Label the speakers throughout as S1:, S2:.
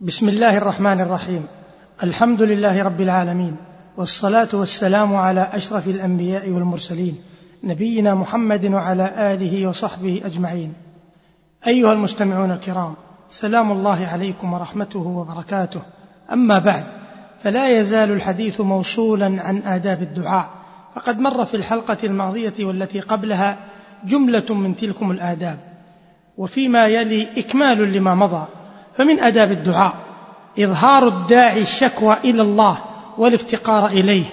S1: بسم الله الرحمن الرحيم. الحمد لله رب العالمين والصلاة والسلام على أشرف الأنبياء والمرسلين نبينا محمد وعلى آله وصحبه أجمعين. أيها المستمعون الكرام سلام الله عليكم ورحمته وبركاته. أما بعد فلا يزال الحديث موصولا عن آداب الدعاء فقد مر في الحلقة الماضية والتي قبلها جملة من تلكم الآداب. وفيما يلي إكمال لما مضى فمن آداب الدعاء إظهار الداعي الشكوى إلى الله والافتقار إليه.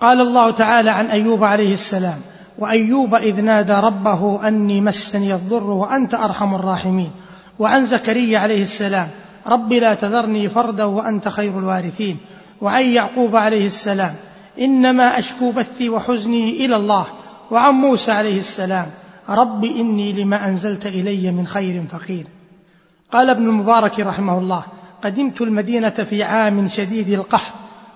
S1: قال الله تعالى عن أيوب عليه السلام وأيوب إذ نادى ربه أني مسني الضر وأنت أرحم الراحمين. وعن زكريا عليه السلام رب لا تذرني فردا وأنت خير الوارثين. وعن يعقوب عليه السلام إنما أشكو بثي وحزني إلى الله. وعن موسى عليه السلام رب إني لما أنزلت إلي من خير فقير. قال ابن المبارك رحمه الله قدمت المدينة في عام شديد القحط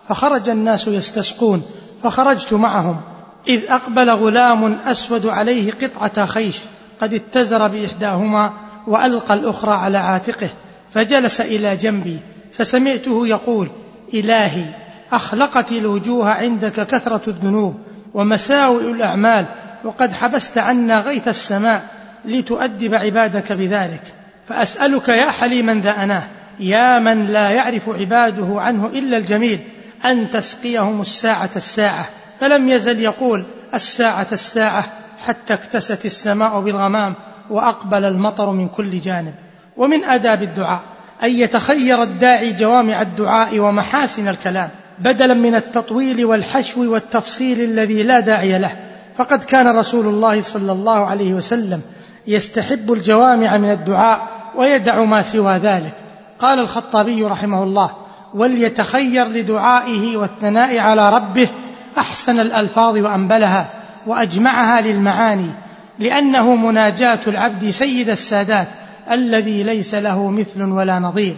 S1: فخرج الناس يستسقون فخرجت معهم إذ أقبل غلام أسود عليه قطعة خيش قد اتزر بإحداهما وألقى الأخرى على عاتقه فجلس إلى جنبي فسمعته يقول إلهي أخلقت الوجوه عندك كثرة الذنوب ومساوئ الأعمال وقد حبست عنا غيث السماء لتؤدب عبادك بذلك. فأسألك يا حليما ذا أناه يا من لا يعرف عباده عنه إلا الجميل أن تسقيهم الساعة الساعة. فلم يزل يقول الساعة الساعة حتى اكتست السماء بالغمام وأقبل المطر من كل جانب. ومن آداب الدعاء أن يتخير الداعي جوامع الدعاء ومحاسن الكلام بدلا من التطويل والحشو والتفصيل الذي لا داعي له. فقد كان رسول الله صلى الله عليه وسلم يستحب الجوامع من الدعاء ويدع ما سوى ذلك. قال الخطابي رحمه الله وليتخير لدعائه والثناء على ربه أحسن الألفاظ وأنبلها وأجمعها للمعاني لأنه مناجاة العبد سيد السادات الذي ليس له مثل ولا نظير.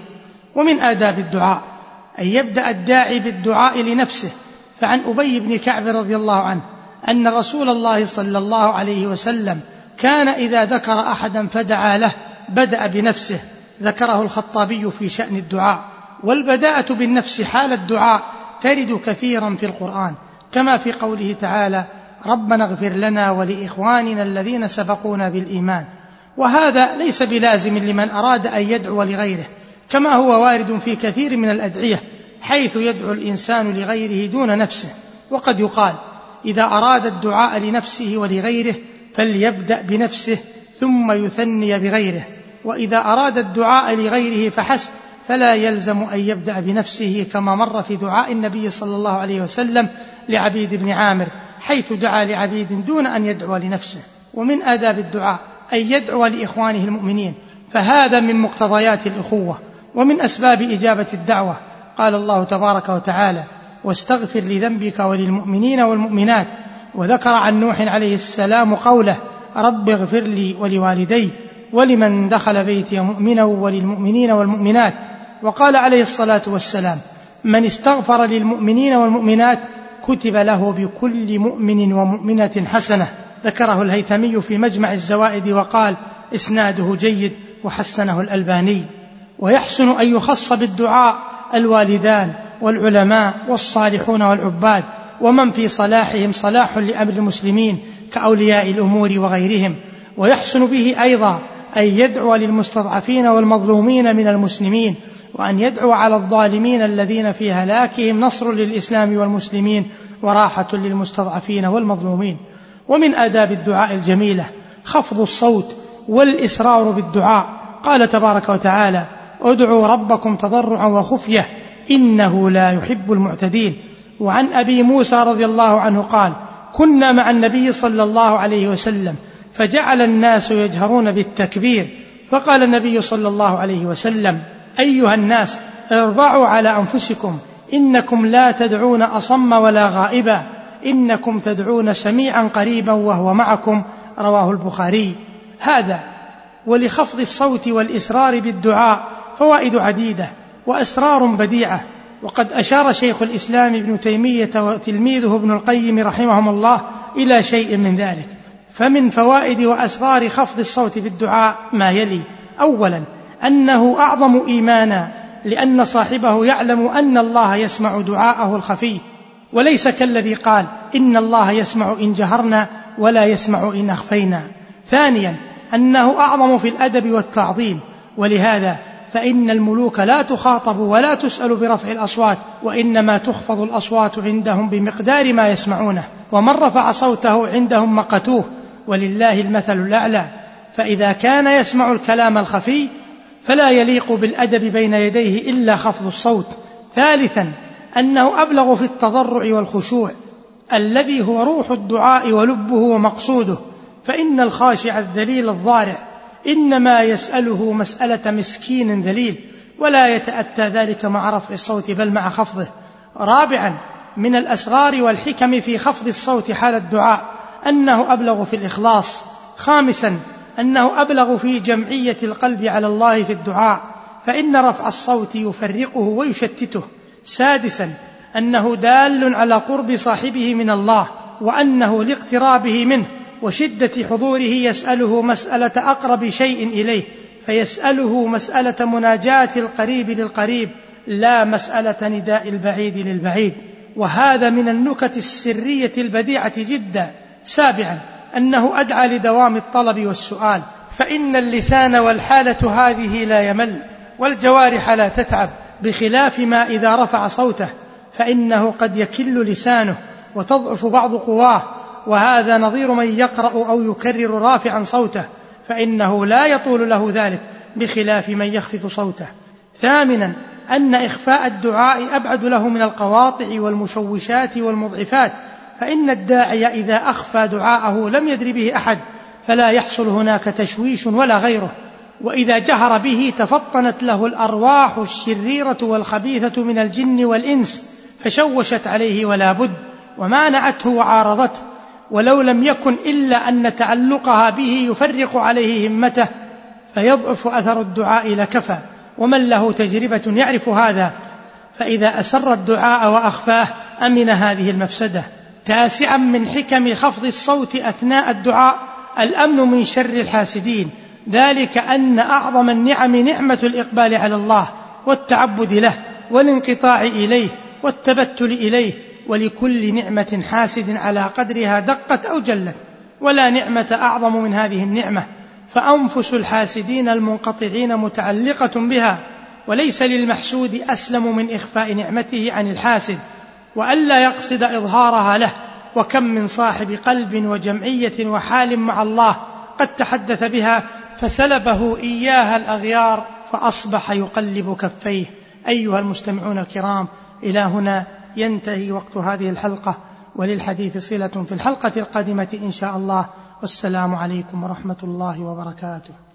S1: ومن آداب الدعاء أن يبدأ الداعي بالدعاء لنفسه. فعن أبي بن كعب رضي الله عنه أن رسول الله صلى الله عليه وسلم كان إذا ذكر أحدا فدعا له بدأ بنفسه ذكره الخطابي في شأن الدعاء. والبداءة بالنفس حال الدعاء ترد كثيرا في القرآن كما في قوله تعالى ربنا اغفر لنا ولإخواننا الذين سبقونا بالإيمان وهذا ليس بلازم لمن أراد أن يدعو لغيره كما هو وارد في كثير من الأدعية حيث يدعو الإنسان لغيره دون نفسه. وقد يقال إذا أراد الدعاء لنفسه ولغيره فليبدأ بنفسه ثم يثني بغيره وإذا أراد الدعاء لغيره فحسب فلا يلزم أن يبدأ بنفسه كما مر في دعاء النبي صلى الله عليه وسلم لعبيد بن عامر حيث دعا لعبيد دون أن يدعو لنفسه. ومن آداب الدعاء أن يدعو لإخوانه المؤمنين فهذا من مقتضيات الأخوة. ومن أسباب إجابة الدعوة قال الله تبارك وتعالى واستغفر لذنبك وللمؤمنين والمؤمنات وذكر عن نوح عليه السلام قوله رب اغفر لي ولوالدي ولمن دخل بيتي مؤمنا وللمؤمنين والمؤمنات. وقال عليه الصلاة والسلام من استغفر للمؤمنين والمؤمنات كتب له بكل مؤمن ومؤمنة حسنة. ذكره الهيثمي في مجمع الزوائد وقال إسناده جيد وحسنه الألباني. ويحسن أن يخص بالدعاء الوالدان والعلماء والصالحون والعباد ومن في صلاحهم صلاح لأمر المسلمين كأولياء الأمور وغيرهم. ويحسن به أيضا أن يدعو للمستضعفين والمظلومين من المسلمين وأن يدعو على الظالمين الذين في هلاكهم نصر للإسلام والمسلمين وراحة للمستضعفين والمظلومين. ومن آداب الدعاء الجميلة خفض الصوت والإسرار بالدعاء. قال تبارك وتعالى ادعوا ربكم تضرعا وخفية إنه لا يحب المعتدين. وعن أبي موسى رضي الله عنه قال كنا مع النبي صلى الله عليه وسلم فجعل الناس يجهرون بالتكبير فقال النبي صلى الله عليه وسلم أيها الناس اربعوا على أنفسكم إنكم لا تدعون أصم ولا غائبا إنكم تدعون سميعا قريبا وهو معكم رواه البخاري. هذا ولخفض الصوت والاصرار بالدعاء فوائد عديدة وأسرار بديعة. وقد أشار شيخ الإسلام ابن تيمية وتلميذه ابن القيم رحمهم الله إلى شيء من ذلك. فمن فوائد وأسرار خفض الصوت بالدعاء ما يلي. اولا أنه أعظم ايمانا لأن صاحبه يعلم أن الله يسمع دعاءه الخفي. وليس كالذي قال إن الله يسمع إن جهرنا ولا يسمع إن أخفينا. ثانيا أنه أعظم في الأدب والتعظيم. ولهذا فإن الملوك لا تخاطب ولا تسأل برفع الأصوات وإنما تخفض الأصوات عندهم بمقدار ما يسمعونه. ومن رفع صوته عندهم مقتوه. ولله المثل الأعلى. فإذا كان يسمع الكلام الخفي فلا يليق بالأدب بين يديه إلا خفض الصوت. ثالثا أنه أبلغ في التضرع والخشوع الذي هو روح الدعاء ولبه ومقصوده. فإن الخاشع الذليل الضارع إنما يسأله مسألة مسكين ذليل ولا يتأتى ذلك مع رفع الصوت بل مع خفضه. رابعا من الأسرار والحكم في خفض الصوت حال الدعاء. أنه أبلغ في الإخلاص. خامسا أنه أبلغ في جمعية القلب على الله في الدعاء فإن رفع الصوت يفرقه ويشتته. سادسا أنه دال على قرب صاحبه من الله وأنه لاقترابه منه وشدة حضوره يسأله مسألة أقرب شيء إليه فيسأله مسألة مناجاة القريب للقريب لا مسألة نداء البعيد للبعيد. وهذا من النكت السرية البديعة جدا. سابعا أنه أدعى لدوام الطلب والسؤال فإن اللسان والحالة هذه لا يمل والجوارح لا تتعب بخلاف ما إذا رفع صوته فإنه قد يكل لسانه وتضعف بعض قواه وهذا نظير من يقرأ أو يكرر رافعا صوته فإنه لا يطول له ذلك بخلاف من يخفض صوته. ثامنا أن إخفاء الدعاء أبعد له من القواطع والمشوشات والمضعفات فإن الداعي إذا أخفى دعاءه لم يدر به أحد فلا يحصل هناك تشويش ولا غيره. وإذا جهر به تفطنت له الأرواح الشريرة والخبيثة من الجن والإنس فشوشت عليه ولا بد ومانعته وعارضته. ولو لم يكن إلا أن تعلقها به يفرق عليه همته فيضعف أثر الدعاء لكفى. ومن له تجربة يعرف هذا؟ فإذا أسر الدعاء وأخفاه أمن هذه المفسدة. تاسعا من حكم خفض الصوت أثناء الدعاء الأمن من شر الحاسدين. ذلك أن أعظم النعم نعمة الإقبال على الله والتعبد له والانقطاع إليه والتبتل إليه ولكل نعمة حاسد على قدرها دقت أو جلت. ولا نعمة أعظم من هذه النعمة. فأنفس الحاسدين المنقطعين متعلقة بها وليس للمحسود أسلم من إخفاء نعمته عن الحاسد. وألا يقصد إظهارها له وكم من صاحب قلب وجمعية وحال مع الله قد تحدث بها فسلبه إياها الأغيار فأصبح يقلب كفيه. أيها المستمعون الكرام إلى هنا ينتهي وقت هذه الحلقة وللحديث صلة في الحلقة القادمة إن شاء الله. والسلام عليكم ورحمة الله وبركاته.